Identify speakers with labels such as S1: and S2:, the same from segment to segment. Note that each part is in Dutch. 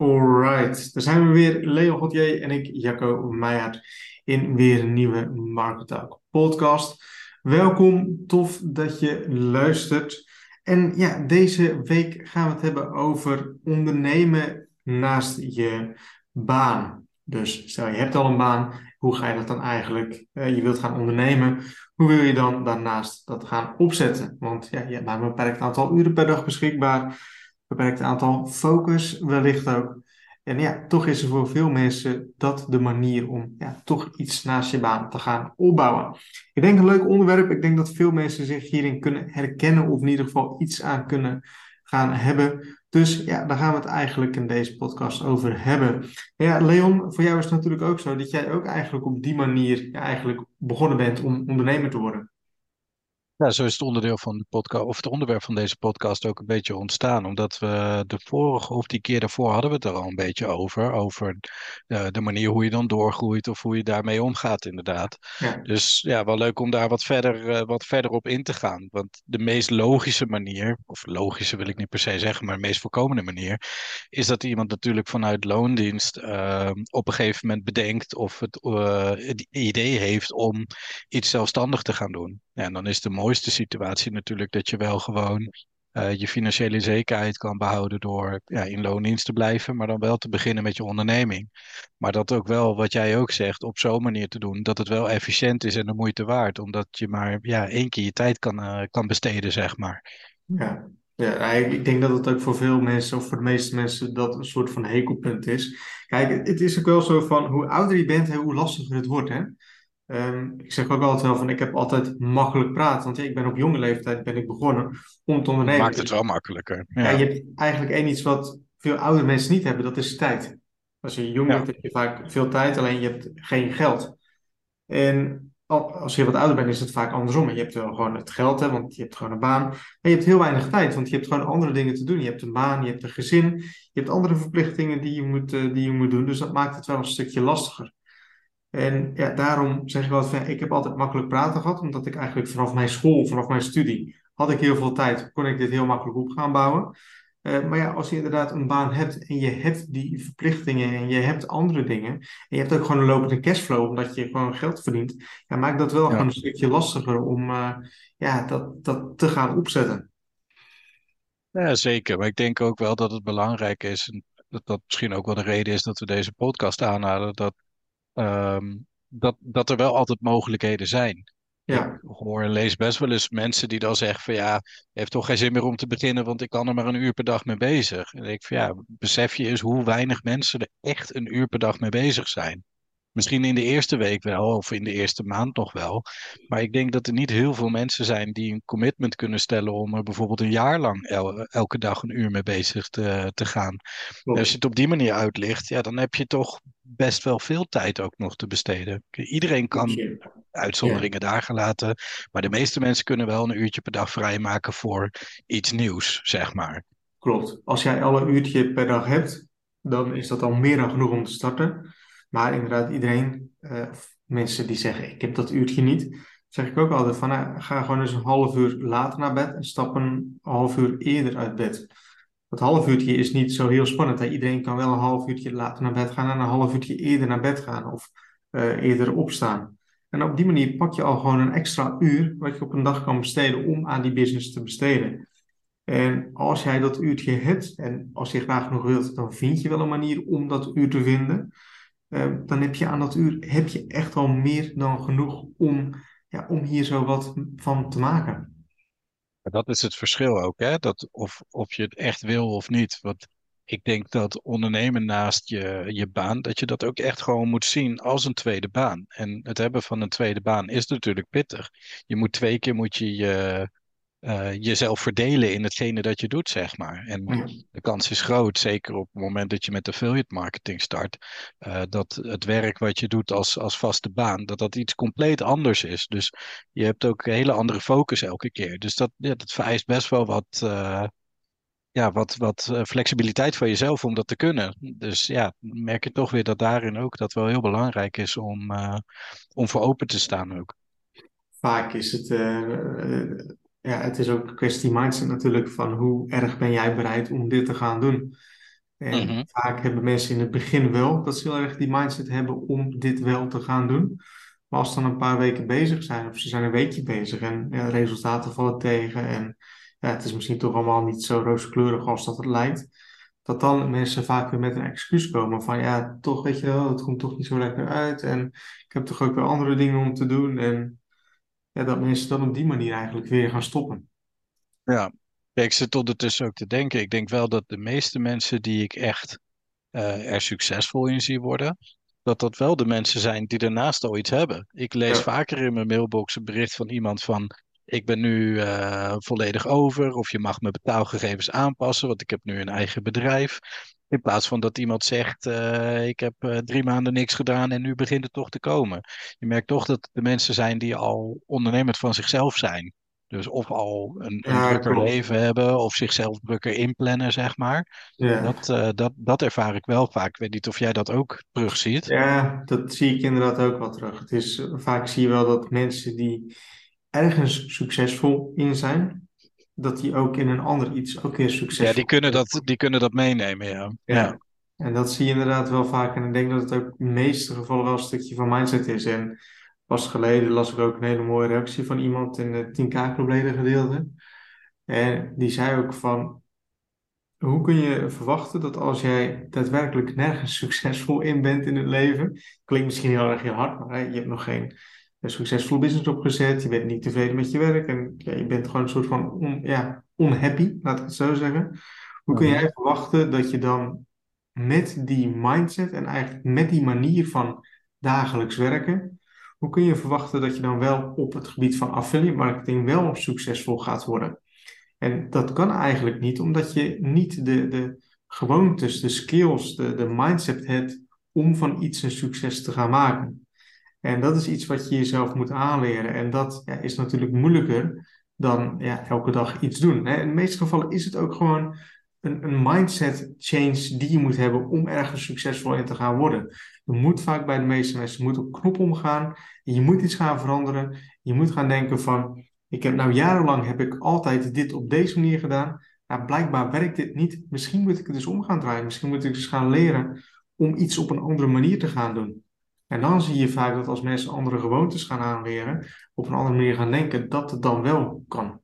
S1: Alright, daar zijn we weer. Leon Gauthier en ik, Jacco Meijert, in weer een nieuwe Market Talk podcast. Welkom, tof dat je luistert. En ja, deze week gaan we het hebben over ondernemen naast je baan. Dus stel je hebt al een baan, hoe ga je dat dan eigenlijk? Uh, je wilt gaan ondernemen, hoe wil je dan daarnaast dat gaan opzetten? Want ja, je hebt maar een beperkt aantal uren per dag beschikbaar beperkt aantal focus wellicht ook. En ja, toch is er voor veel mensen dat de manier om ja, toch iets naast je baan te gaan opbouwen. Ik denk een leuk onderwerp. Ik denk dat veel mensen zich hierin kunnen herkennen of in ieder geval iets aan kunnen gaan hebben. Dus ja, daar gaan we het eigenlijk in deze podcast over hebben. Ja, Leon, voor jou is het natuurlijk ook zo dat jij ook eigenlijk op die manier eigenlijk begonnen bent om ondernemer te worden.
S2: Ja, zo is het onderdeel van de podcast, of het onderwerp van deze podcast ook een beetje ontstaan. Omdat we de vorige, of die keer daarvoor hadden we het er al een beetje over. Over uh, de manier hoe je dan doorgroeit of hoe je daarmee omgaat, inderdaad. Ja. Dus ja, wel leuk om daar wat verder, uh, wat verder op in te gaan. Want de meest logische manier, of logische wil ik niet per se zeggen, maar de meest voorkomende manier, is dat iemand natuurlijk vanuit loondienst uh, op een gegeven moment bedenkt of het, het idee heeft om iets zelfstandig te gaan doen. Ja, en dan is de mooiste situatie natuurlijk dat je wel gewoon uh, je financiële zekerheid kan behouden door ja, in loondienst te blijven, maar dan wel te beginnen met je onderneming. Maar dat ook wel, wat jij ook zegt, op zo'n manier te doen dat het wel efficiënt is en de moeite waard, omdat je maar ja, één keer je tijd kan, uh, kan besteden, zeg maar.
S1: Ja. Ja, ik denk dat het ook voor veel mensen, of voor de meeste mensen, dat een soort van hekelpunt is. Kijk, het is ook wel zo van hoe ouder je bent, hoe lastiger het wordt. Hè? Um, ik zeg ook altijd wel van, ik heb altijd makkelijk praten. Want ja, ik ben op jonge leeftijd ben ik begonnen om te ondernemen.
S2: Maakt het wel makkelijker.
S1: Ja. ja. je hebt eigenlijk één iets wat veel oudere mensen niet hebben, dat is tijd. Als je jong bent, heb je vaak veel tijd, alleen je hebt geen geld. En als je wat ouder bent, is het vaak andersom. Je hebt wel gewoon het geld, hè, want je hebt gewoon een baan. Maar je hebt heel weinig tijd, want je hebt gewoon andere dingen te doen. Je hebt een baan, je hebt een gezin, je hebt andere verplichtingen die je moet, uh, die je moet doen. Dus dat maakt het wel een stukje lastiger. En ja, daarom zeg ik wel van, ik heb altijd makkelijk praten gehad, omdat ik eigenlijk vanaf mijn school, vanaf mijn studie, had ik heel veel tijd, kon ik dit heel makkelijk op gaan bouwen. Uh, maar ja, als je inderdaad een baan hebt en je hebt die verplichtingen en je hebt andere dingen, en je hebt ook gewoon een lopende cashflow, omdat je gewoon geld verdient, ja, maakt dat wel ja. gewoon een stukje lastiger om uh, ja, dat, dat te gaan opzetten.
S2: Ja, zeker. Maar ik denk ook wel dat het belangrijk is, en dat dat misschien ook wel de reden is dat we deze podcast aanhalen, dat um, dat, dat er wel altijd mogelijkheden zijn. Ja. Ik hoor en lees best wel eens mensen die dan zeggen van ja, heeft toch geen zin meer om te beginnen, want ik kan er maar een uur per dag mee bezig. En ik van ja, besef je eens hoe weinig mensen er echt een uur per dag mee bezig zijn. Misschien in de eerste week wel, of in de eerste maand nog wel. Maar ik denk dat er niet heel veel mensen zijn die een commitment kunnen stellen om er bijvoorbeeld een jaar lang elke dag een uur mee bezig te, te gaan. als je het op die manier uitlicht, ja, dan heb je toch best wel veel tijd ook nog te besteden. Iedereen kan uitzonderingen daar gelaten, maar de meeste mensen kunnen wel een uurtje per dag vrijmaken voor iets nieuws, zeg maar.
S1: Klopt. Als jij al een uurtje per dag hebt, dan is dat al meer dan genoeg om te starten. Maar inderdaad, iedereen, uh, mensen die zeggen ik heb dat uurtje niet, zeg ik ook altijd van nou, ga gewoon eens een half uur later naar bed en stap een half uur eerder uit bed. Dat half uurtje is niet zo heel spannend. Hè? Iedereen kan wel een half uurtje later naar bed gaan en een half uurtje eerder naar bed gaan of uh, eerder opstaan. En op die manier pak je al gewoon een extra uur wat je op een dag kan besteden om aan die business te besteden. En als jij dat uurtje hebt en als je graag nog wilt, dan vind je wel een manier om dat uur te vinden. Ehm, dan heb je aan dat uur heb je echt al meer dan genoeg om, ja, om hier zo wat van te maken.
S2: Dat is het verschil ook, hè? Dat of, of je het echt wil of niet. Want ik denk dat ondernemen naast je, je baan, dat je dat ook echt gewoon moet zien als een tweede baan. En het hebben van een tweede baan is natuurlijk pittig. Je moet twee keer moet je je uh, jezelf verdelen in hetgene dat je doet, zeg maar. En de kans is groot, zeker op het moment dat je met affiliate marketing start, uh, dat het werk wat je doet als, als vaste baan, dat dat iets compleet anders is. Dus je hebt ook een hele andere focus elke keer. Dus dat, ja, dat vereist best wel wat, uh, ja, wat, wat flexibiliteit van jezelf om dat te kunnen. Dus ja, merk je toch weer dat daarin ook dat wel heel belangrijk is om, om voor open te staan ook.
S1: Vaak is het ja, het is ook een kwestie mindset natuurlijk van hoe erg ben jij bereid om dit te gaan doen. En
S2: Mhm.
S1: vaak hebben mensen in het begin wel dat ze heel erg die mindset hebben om dit wel te gaan doen. Maar als ze dan een paar weken bezig zijn, of ze zijn een weekje bezig en ja, de resultaten vallen tegen en ja, het is misschien toch allemaal niet zo rooskleurig als dat het lijkt, dat dan mensen vaak weer met een excuus komen van ja, toch weet je wel, het komt toch niet zo lekker uit en ik heb toch ook weer andere dingen om te doen en ja, dat mensen dan op die manier eigenlijk weer gaan stoppen.
S2: Ja, ik zit ondertussen ook te denken. Ik denk wel dat de meeste mensen die ik echt eh, er succesvol in zie worden, dat dat wel de mensen zijn die daarnaast al iets hebben. Ik lees
S1: Ja,
S2: vaker in mijn mailbox een bericht van iemand van, ik ben nu eh, volledig over, of je mag mijn betaalgegevens aanpassen, want ik heb nu een eigen bedrijf. In plaats van dat iemand zegt, eh, ik heb eh, drie maanden niks gedaan en nu begint het toch te komen. Je merkt toch dat de mensen zijn die al ondernemend van zichzelf zijn. Dus of al een, een
S1: ja,
S2: drukker leven hebben, of zichzelf drukker inplannen, zeg maar.
S1: Ja.
S2: Dat, eh, dat, dat ervaar ik wel vaak. Ik weet niet of jij dat ook terugziet.
S1: Ja, dat zie ik inderdaad ook wel terug. Het is, vaak zie je wel dat mensen die ergens succesvol in zijn, dat die ook in een ander iets ook weer
S2: Ja, die kunnen dat, die kunnen dat meenemen, ja. Ja.
S1: Ja, en dat zie je inderdaad wel vaak. En ik denk dat het ook in de meeste gevallen wel een stukje van mindset is. En pas geleden las ik ook een hele mooie reactie van iemand in het 10K Club gedeelte. En die zei ook van, hoe kun je verwachten dat als jij daadwerkelijk nergens succesvol in bent in het leven, klinkt misschien heel erg heel hard, maar hè, je hebt nog geen een succesvolle business opgezet, je bent niet tevreden met je werk en ja, je bent gewoon een soort van on, ja, unhappy, laat ik het zo zeggen. Hoe kun
S2: Mhm.
S1: jij verwachten dat je dan met die mindset en eigenlijk met die manier van dagelijks werken, hoe kun je verwachten dat je dan wel op het gebied van affiliate marketing wel succesvol gaat worden? En dat kan eigenlijk niet, omdat je niet de, de gewoontes, de skills, de, de mindset hebt om van iets een succes te gaan maken. En dat is iets wat je jezelf moet aanleren. En dat ja, is natuurlijk moeilijker dan ja, elke dag iets doen. Hè. In de meeste gevallen is het ook gewoon een, een mindset change die je moet hebben om ergens succesvol in te gaan worden. Je moet vaak bij de meeste mensen je moet op knop omgaan. Je moet iets gaan veranderen. Je moet gaan denken van, ik heb nou jarenlang heb ik altijd dit op deze manier gedaan. Nou, blijkbaar werkt dit niet. Misschien moet ik het dus om gaan draaien. Misschien moet ik dus gaan leren om iets op een andere manier te gaan doen. En dan zie je vaak dat als mensen andere gewoontes gaan aanleren, op een andere manier gaan denken, dat het dan wel kan.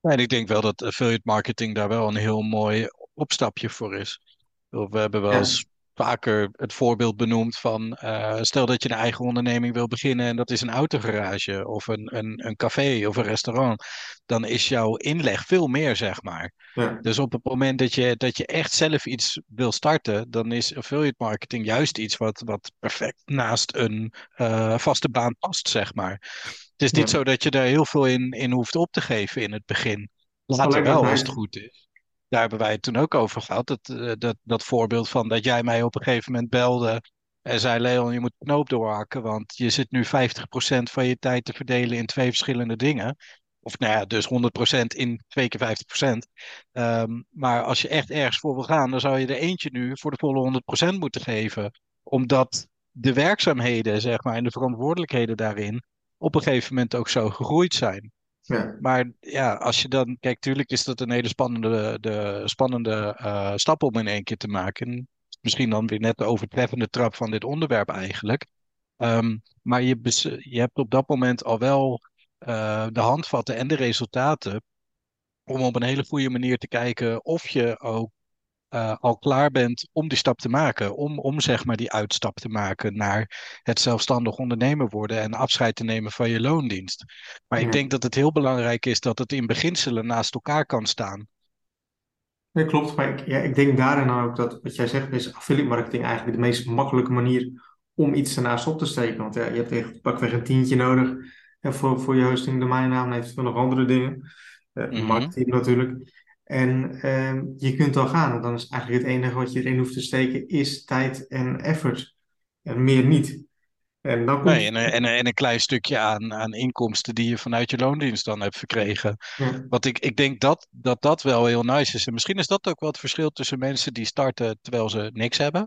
S2: En ik denk wel dat affiliate marketing daar wel een heel mooi opstapje voor is. We hebben wel eens vaker het voorbeeld benoemd van, eh, stel dat je een eigen onderneming wil beginnen en dat is een autogarage of een, een, een café of een restaurant, dan is jouw inleg veel meer, zeg maar.
S1: ja,
S2: Dus op het moment dat je, dat je echt zelf iets wil starten, dan is affiliate marketing juist iets wat, wat perfect naast een eh, vaste baan past, zeg maar. Het is niet
S1: ja.
S2: zo dat je daar heel veel in, in hoeft op te geven in het begin. Later wel, als het goed is. Daar hebben wij het toen ook over gehad. Dat, eh, dat, dat voorbeeld van dat jij mij op een gegeven moment belde en zei: Leon, je moet de knoop doorhakken, want je zit nu 50% van je tijd te verdelen in twee verschillende dingen. Of nou ja, dus 100% in twee keer 50%. Ehm, maar als je echt ergens voor wil gaan, dan zou je er eentje nu voor de volle 100% moeten geven. Omdat de werkzaamheden, zeg maar, en de verantwoordelijkheden daarin op een gegeven moment ook zo gegroeid zijn.
S1: Ja,
S2: Maar ja, als je dan, kijk, tuurlijk is dat een hele spannende, de, spannende eh, stap om in één keer te maken. Misschien dan weer net de overtreffende trap van dit onderwerp eigenlijk. Ehm, maar je, je hebt op dat moment al wel eh, de handvatten en de resultaten om op een hele goede manier te kijken of je ook eh, al klaar bent om die stap te maken. Om, om zeg maar die uitstap te maken naar het zelfstandig ondernemer worden en afscheid te nemen van je loondienst. Maar ik denk dat het heel belangrijk is dat het in beginselen naast elkaar kan staan.
S1: Nee, klopt. Maar ik, ja, ik denk daarin ook dat wat jij zegt, is affiliate marketing eigenlijk de meest makkelijke manier om iets ernaast op te steken. Want ja, je hebt echt pakweg een tientje nodig hè, voor, voor je hosting, domeinnaam en eventueel nog andere dingen. Eh,
S2: Mhm.
S1: marketing natuurlijk. En ehm, je kunt al gaan. En dan is eigenlijk het enige wat je erin hoeft te steken, is tijd en effort. En meer niet. En dan
S2: Nee,
S1: komt...
S2: en, een- en, een- en een klein stukje aan, aan inkomsten die je vanuit je loondienst dan hebt verkregen.
S1: Ja,
S2: Wat ik, ik denk dat, dat dat wel heel nice is. En misschien is dat ook wel het verschil tussen mensen die starten terwijl ze niks hebben.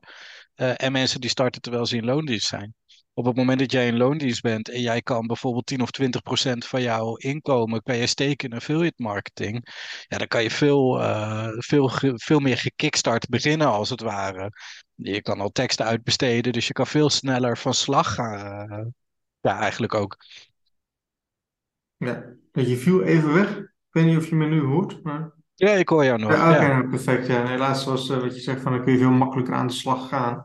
S2: eh, en mensen die starten terwijl ze in loondienst zijn. Op het moment dat jij in loondienst bent en jij kan bijvoorbeeld 10 of 20 procent van jouw inkomen kan je steken in affiliate marketing, ja, dan kan je veel, uh, veel, veel meer gekickstart beginnen als het ware. Je kan al teksten uitbesteden, dus je kan veel sneller van slag gaan. Uh, ja, eigenlijk ook.
S1: Ja, je viel even weg. Ik weet niet of je me nu hoort, maar...
S2: Ja, ik hoor jou nog.
S1: Ja, Oké, nou, perfect. Ja, helaas was uh, wat je zegt, van dan kun je veel makkelijker aan de slag gaan.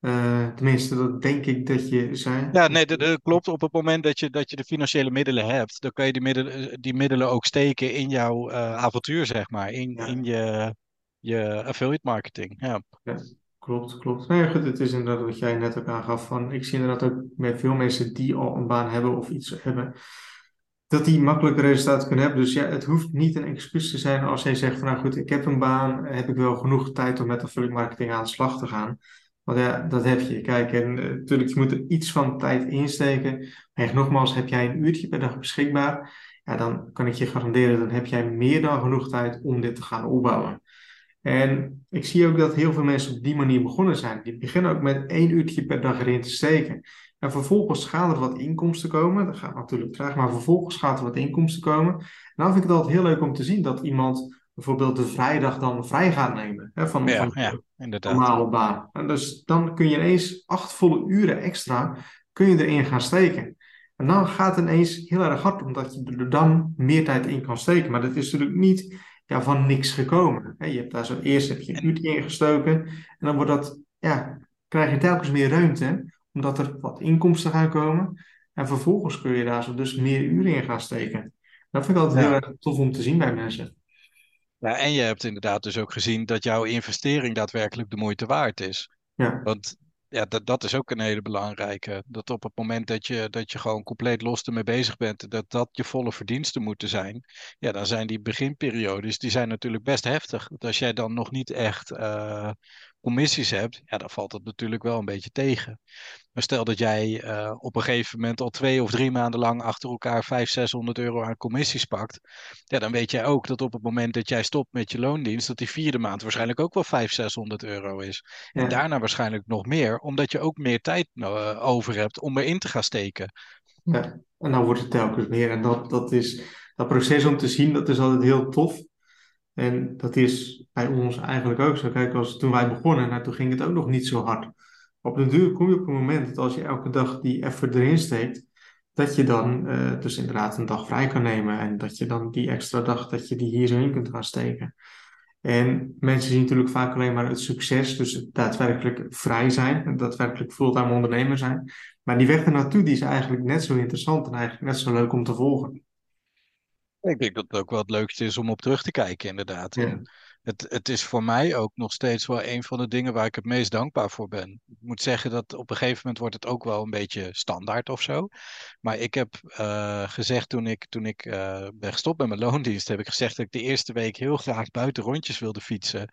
S1: Uh, tenminste, dat denk ik dat je zei.
S2: Ja, nee, dat, dat, klopt. Op het moment dat je, dat je de financiële middelen hebt, dan kan je die middelen, die middelen ook steken in jouw uh, avontuur, zeg maar. In, ja. in je, je affiliate marketing. Ja.
S1: ja klopt, klopt. Nee, goed, het is inderdaad wat jij net ook aangaf. Van, ik zie inderdaad ook met veel mensen die al een baan hebben of iets hebben, dat die makkelijke resultaten kunnen hebben. Dus ja, het hoeft niet een excuus te zijn als jij zegt van nou goed, ik heb een baan, heb ik wel genoeg tijd om met affiliate marketing aan de slag te gaan. Want ja, dat heb je. Kijk, en natuurlijk, je moet er iets van tijd insteken. Maar nogmaals, heb jij een uurtje per dag beschikbaar, ja, dan kan ik je garanderen, dan heb jij meer dan genoeg tijd om dit te gaan opbouwen. En ik zie ook dat heel veel mensen op die manier begonnen zijn. Die beginnen ook met één uurtje per dag erin te steken. En vervolgens gaan er wat inkomsten komen. Dat gaat natuurlijk traag, maar vervolgens gaat er wat inkomsten komen. En dan vind ik het altijd heel leuk om te zien dat iemand bijvoorbeeld de vrijdag dan vrij gaat nemen. Hè, van,
S2: ja,
S1: van
S2: ja, inderdaad.
S1: normale baan. En dus dan kun je ineens acht volle uren extra kun je erin gaan steken. En dan gaat het ineens heel erg hard, omdat je er dan meer tijd in kan steken. Maar dat is natuurlijk niet ja, van niks gekomen. Je hebt daar zo eerst heb je een uurtje ingestoken en dan wordt dat, ja, krijg je telkens meer ruimte, omdat er wat inkomsten gaan komen. En vervolgens kun je daar zo dus meer uren in gaan steken. Dat vind ik altijd heel erg tof om te zien bij mensen.
S2: Ja, en je hebt inderdaad dus ook gezien dat jouw investering daadwerkelijk de moeite waard is.
S1: Ja.
S2: Want ja, dat, dat is ook een hele belangrijke. Dat op het moment dat je, dat je gewoon compleet los ermee bezig bent, dat dat je volle verdiensten moeten zijn. Ja, dan zijn die beginperiodes, die zijn natuurlijk best heftig. Want als jij dan nog niet echt uh, commissies hebt, ja, dan valt het natuurlijk wel een beetje tegen. Maar stel dat jij uh, op een gegeven moment al twee of drie maanden lang achter elkaar 500, 600 euro aan commissies pakt. Ja, dan weet jij ook dat op het moment dat jij stopt met je loondienst, dat die vierde maand waarschijnlijk ook wel 500, 600 euro is. Ja. En daarna waarschijnlijk nog meer, omdat je ook meer tijd uh, over hebt om erin te gaan steken.
S1: Ja, en dan wordt het telkens meer. En dat, dat is dat proces om te zien, dat is altijd heel tof. En dat is bij ons eigenlijk ook zo. Kijk, als toen wij begonnen, nou, toen ging het ook nog niet zo hard. Op de duur kom je op een moment dat als je elke dag die effort erin steekt, dat je dan uh, dus inderdaad een dag vrij kan nemen. En dat je dan die extra dag, dat je die hier zo in kunt gaan steken. En mensen zien natuurlijk vaak alleen maar het succes, dus het daadwerkelijk vrij zijn, en daadwerkelijk fulltime ondernemer zijn. Maar die weg ernaartoe, die is eigenlijk net zo interessant en eigenlijk net zo leuk om te volgen.
S2: Ik denk dat het ook wel het leukste is om op terug te kijken, inderdaad.
S1: Ja.
S2: Het, het is voor mij ook nog steeds wel een van de dingen waar ik het meest dankbaar voor ben. Ik moet zeggen dat op een gegeven moment wordt het ook wel een beetje standaard of zo. Maar ik heb uh, gezegd toen ik, toen ik uh, ben gestopt met mijn loondienst, heb ik gezegd dat ik de eerste week heel graag buiten rondjes wilde fietsen.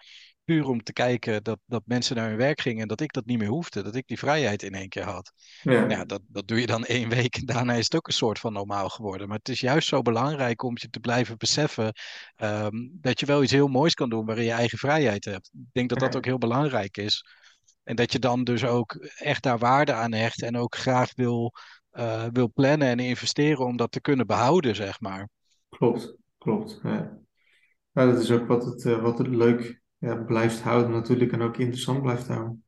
S2: Puur om te kijken dat, dat mensen naar hun werk gingen en dat ik dat niet meer hoefde. Dat ik die vrijheid in één keer had.
S1: Ja,
S2: ja dat, dat doe je dan één week en daarna is het ook een soort van normaal geworden. Maar het is juist zo belangrijk om je te blijven beseffen um, dat je wel iets heel moois kan doen waarin je eigen vrijheid hebt. Ik denk dat dat ook heel belangrijk is. En dat je dan dus ook echt daar waarde aan hecht en ook graag wil, uh, wil plannen en investeren om dat te kunnen behouden, zeg maar.
S1: Klopt, klopt. Ja. ja dat is ook wat het, uh, wat het leuk ja, blijft houden natuurlijk en ook interessant blijft houden.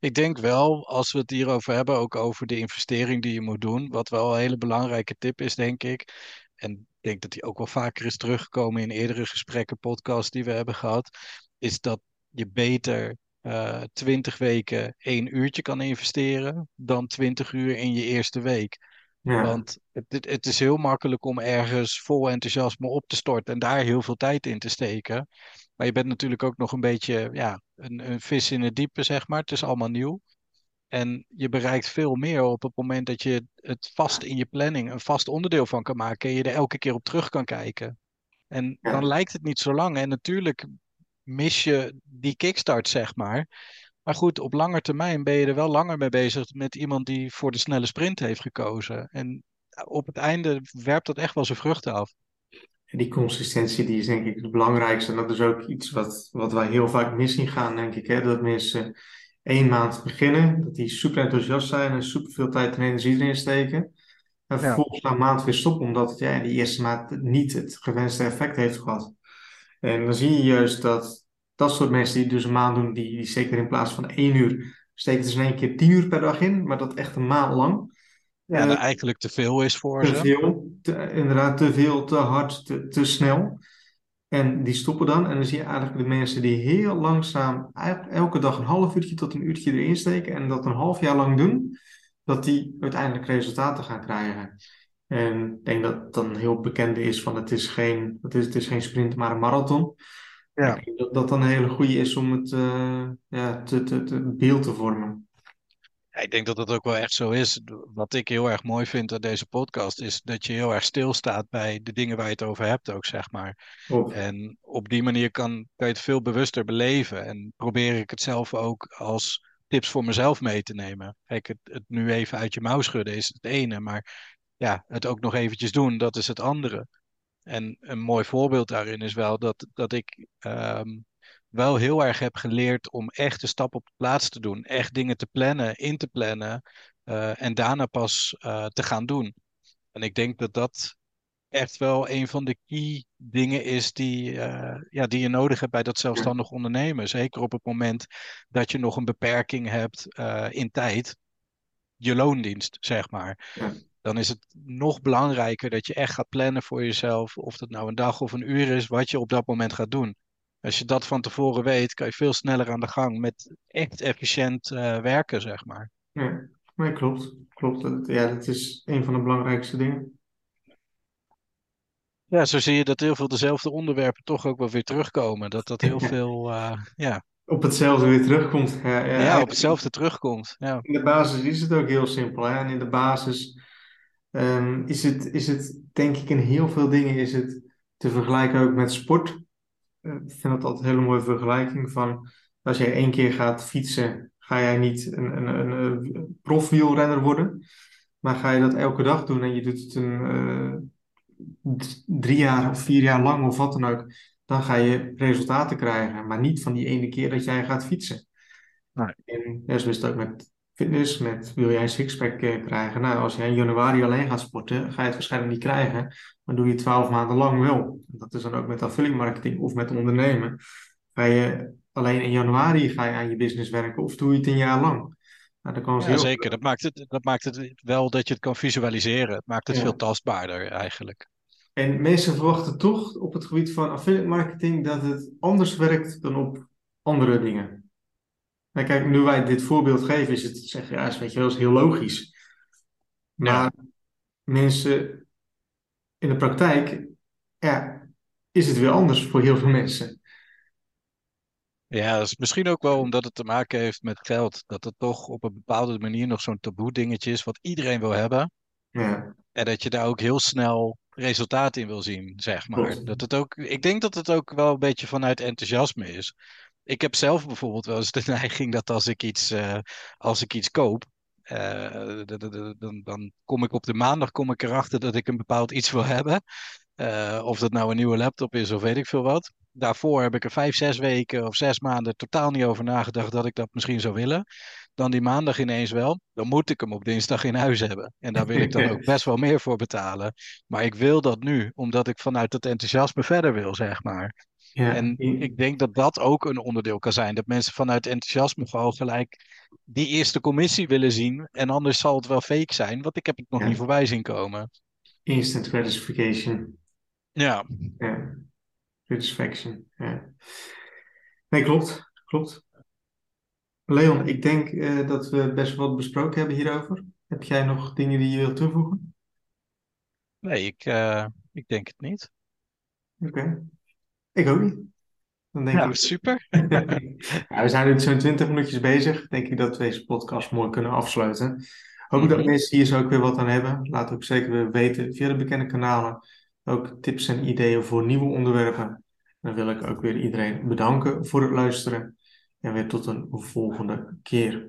S2: Ik denk wel, als we het hierover hebben, ook over de investering die je moet doen, wat wel een hele belangrijke tip is, denk ik. En ik denk dat die ook wel vaker is teruggekomen in eerdere gesprekken, podcasts die we hebben gehad, is dat je beter uh, 20 weken één uurtje kan investeren dan 20 uur in je eerste week.
S1: Ja,
S2: Want het, het is heel makkelijk om ergens vol enthousiasme op te storten en daar heel veel tijd in te steken. Maar je bent natuurlijk ook nog een beetje ja, een, een vis in het diepe, zeg maar. Het is allemaal nieuw. En je bereikt veel meer op het moment dat je het vast in je planning een vast onderdeel van kan maken en je er elke keer op terug kan kijken. En
S1: ja,
S2: dan lijkt het niet zo lang. En natuurlijk mis je die kickstart, zeg maar. Maar goed, op lange termijn ben je er wel langer mee bezig met iemand die voor de snelle sprint heeft gekozen. En op het einde werpt dat echt wel zijn vruchten af.
S1: En die consistentie die is denk ik het belangrijkste. En dat is ook iets wat, wat wij heel vaak mis zien gaan, denk ik. Hè? Dat mensen één maand beginnen, dat die super enthousiast zijn en super veel tijd en energie erin steken. En vervolgens na een maand weer stoppen, omdat het ja, die eerste maand niet het gewenste effect heeft gehad. En dan zie je juist dat dat soort mensen die dus een maand doen, die, die steken er in plaats van één uur, steken ze in één keer tien uur per dag in, maar dat echt een maand lang.
S2: Ja, dat eigenlijk te veel is voor
S1: te
S2: ze.
S1: Veel, te, inderdaad, te veel, te hard, te, te snel. En die stoppen dan. En dan zie je eigenlijk de mensen die heel langzaam elke dag een half uurtje tot een uurtje erin steken en dat een half jaar lang doen, dat die uiteindelijk resultaten gaan krijgen. En ik denk dat dan heel bekende is van het is geen, het is, het is geen sprint, maar een marathon.
S2: Ja.
S1: Ik denk dat dat dan een hele goede is om het uh, ja, te, te, te beeld te vormen.
S2: Ik denk dat dat ook wel echt zo is. Wat ik heel erg mooi vind aan deze podcast is dat je heel erg stilstaat bij de dingen waar je het over hebt ook, zeg maar.
S1: Oh.
S2: En op die manier kan, kan je het veel bewuster beleven. En probeer ik het zelf ook als tips voor mezelf mee te nemen. Kijk, het, het nu even uit je mouw schudden is het ene, maar ja, het ook nog eventjes doen, dat is het andere. En een mooi voorbeeld daarin is wel dat, dat ik um, wel heel erg heb geleerd om echt de stap op de plaats te doen. Echt dingen te plannen, in te plannen uh, en daarna pas uh, te gaan doen. En ik denk dat dat echt wel een van de key dingen is die, uh, ja, die je nodig hebt bij dat zelfstandig ondernemen. Zeker op het moment dat je nog een beperking hebt in tijd. Je loondienst, zeg maar. Dan is het nog belangrijker dat je echt gaat plannen voor jezelf. Of dat nou een dag of een uur is, wat je op dat moment gaat doen. Als je dat van tevoren weet, kan je veel sneller aan de gang met echt efficiënt uh, werken, zeg maar.
S1: Ja, nee, klopt. klopt. Ja, dat is een van de belangrijkste dingen.
S2: Ja, zo zie je dat heel veel dezelfde onderwerpen toch ook wel weer terugkomen. Dat dat heel veel, uh, ja.
S1: Op hetzelfde weer terugkomt. Ja, ja,
S2: ja op hetzelfde terugkomt. Ja.
S1: In de basis is het ook heel simpel. Hè? En in de basis Um, is, het, is het, denk ik, in heel veel dingen is het te vergelijken ook met sport. Ik vind dat altijd een hele mooie vergelijking van als jij één keer gaat fietsen, ga jij niet een, een, een, een profwielrenner worden. Maar ga je dat elke dag doen en je doet het een, uh, drie jaar of vier jaar lang of wat dan ook, dan ga je resultaten krijgen. Maar niet van die ene keer dat jij gaat fietsen.
S2: Nee.
S1: En ja, zo is het ook met fitness, met wil jij een sixpack eh, krijgen? Nou, als jij in januari alleen gaat sporten, ga je het waarschijnlijk niet krijgen. Maar doe je twaalf maanden lang wel. Dat is dan ook met affiliate marketing of met ondernemen. Ga je alleen in januari ga je aan je business werken of doe je het een jaar lang? Nou, dan kan
S2: ja, heel... zeker. Dat maakt, het, dat maakt het wel dat je het kan visualiseren. Het maakt het ja. veel tastbaarder eigenlijk.
S1: En mensen verwachten toch op het gebied van affiliate marketing dat het anders werkt dan op andere dingen. Nou, kijk, nu wij dit voorbeeld geven, is het zeggen, ja, is, weet je wel, is heel logisch. Maar ja. mensen in de praktijk, ja, is het weer anders voor heel veel mensen.
S2: Ja, dat is misschien ook wel omdat het te maken heeft met geld. Dat het toch op een bepaalde manier nog zo'n taboe dingetje is wat iedereen wil hebben.
S1: Ja.
S2: En dat je daar ook heel snel resultaat in wil zien, zeg maar.
S1: Klopt.
S2: Dat het ook, ik denk dat het ook wel een beetje vanuit enthousiasme is. Ik heb zelf bijvoorbeeld wel eens de neiging dat als ik iets, uh, als ik iets koop, uh, dan, dan kom ik op de maandag kom ik erachter dat ik een bepaald iets wil hebben. Uh, of dat nou een nieuwe laptop is of weet ik veel wat. Daarvoor heb ik er vijf, zes weken of zes maanden totaal niet over nagedacht dat ik dat misschien zou willen. Dan die maandag ineens wel. Dan moet ik hem op dinsdag in huis hebben. En daar wil ik dan ook best wel meer voor betalen. Maar ik wil dat nu, omdat ik vanuit het enthousiasme verder wil, zeg maar.
S1: Ja.
S2: En ik denk dat dat ook een onderdeel kan zijn. Dat mensen vanuit enthousiasme gewoon gelijk die eerste commissie willen zien. En anders zal het wel fake zijn, want ik heb het nog
S1: Ja.
S2: niet voorbij zien komen.
S1: Instant gratification.
S2: Ja,
S1: Ja. Satisfaction. Ja. Nee, klopt. Klopt. Leon, ik denk eh, dat we best wel wat besproken hebben hierover. Heb jij nog dingen die je wilt toevoegen?
S2: nee, ik, eh, ik denk het niet.
S1: Oké. Ik ook niet. Dan denk
S2: Ja,
S1: ik...
S2: super.
S1: Ja, we zijn nu zo'n 20 minuutjes bezig. Denk ik dat we deze podcast mooi kunnen afsluiten. Hoop dat
S2: Mhm.
S1: mensen hier zo ook weer wat aan hebben. Laat ook zeker weer weten via de bekende kanalen. Ook tips en ideeën voor nieuwe onderwerpen. Dan wil ik ook weer iedereen bedanken voor het luisteren. En weer tot een volgende keer.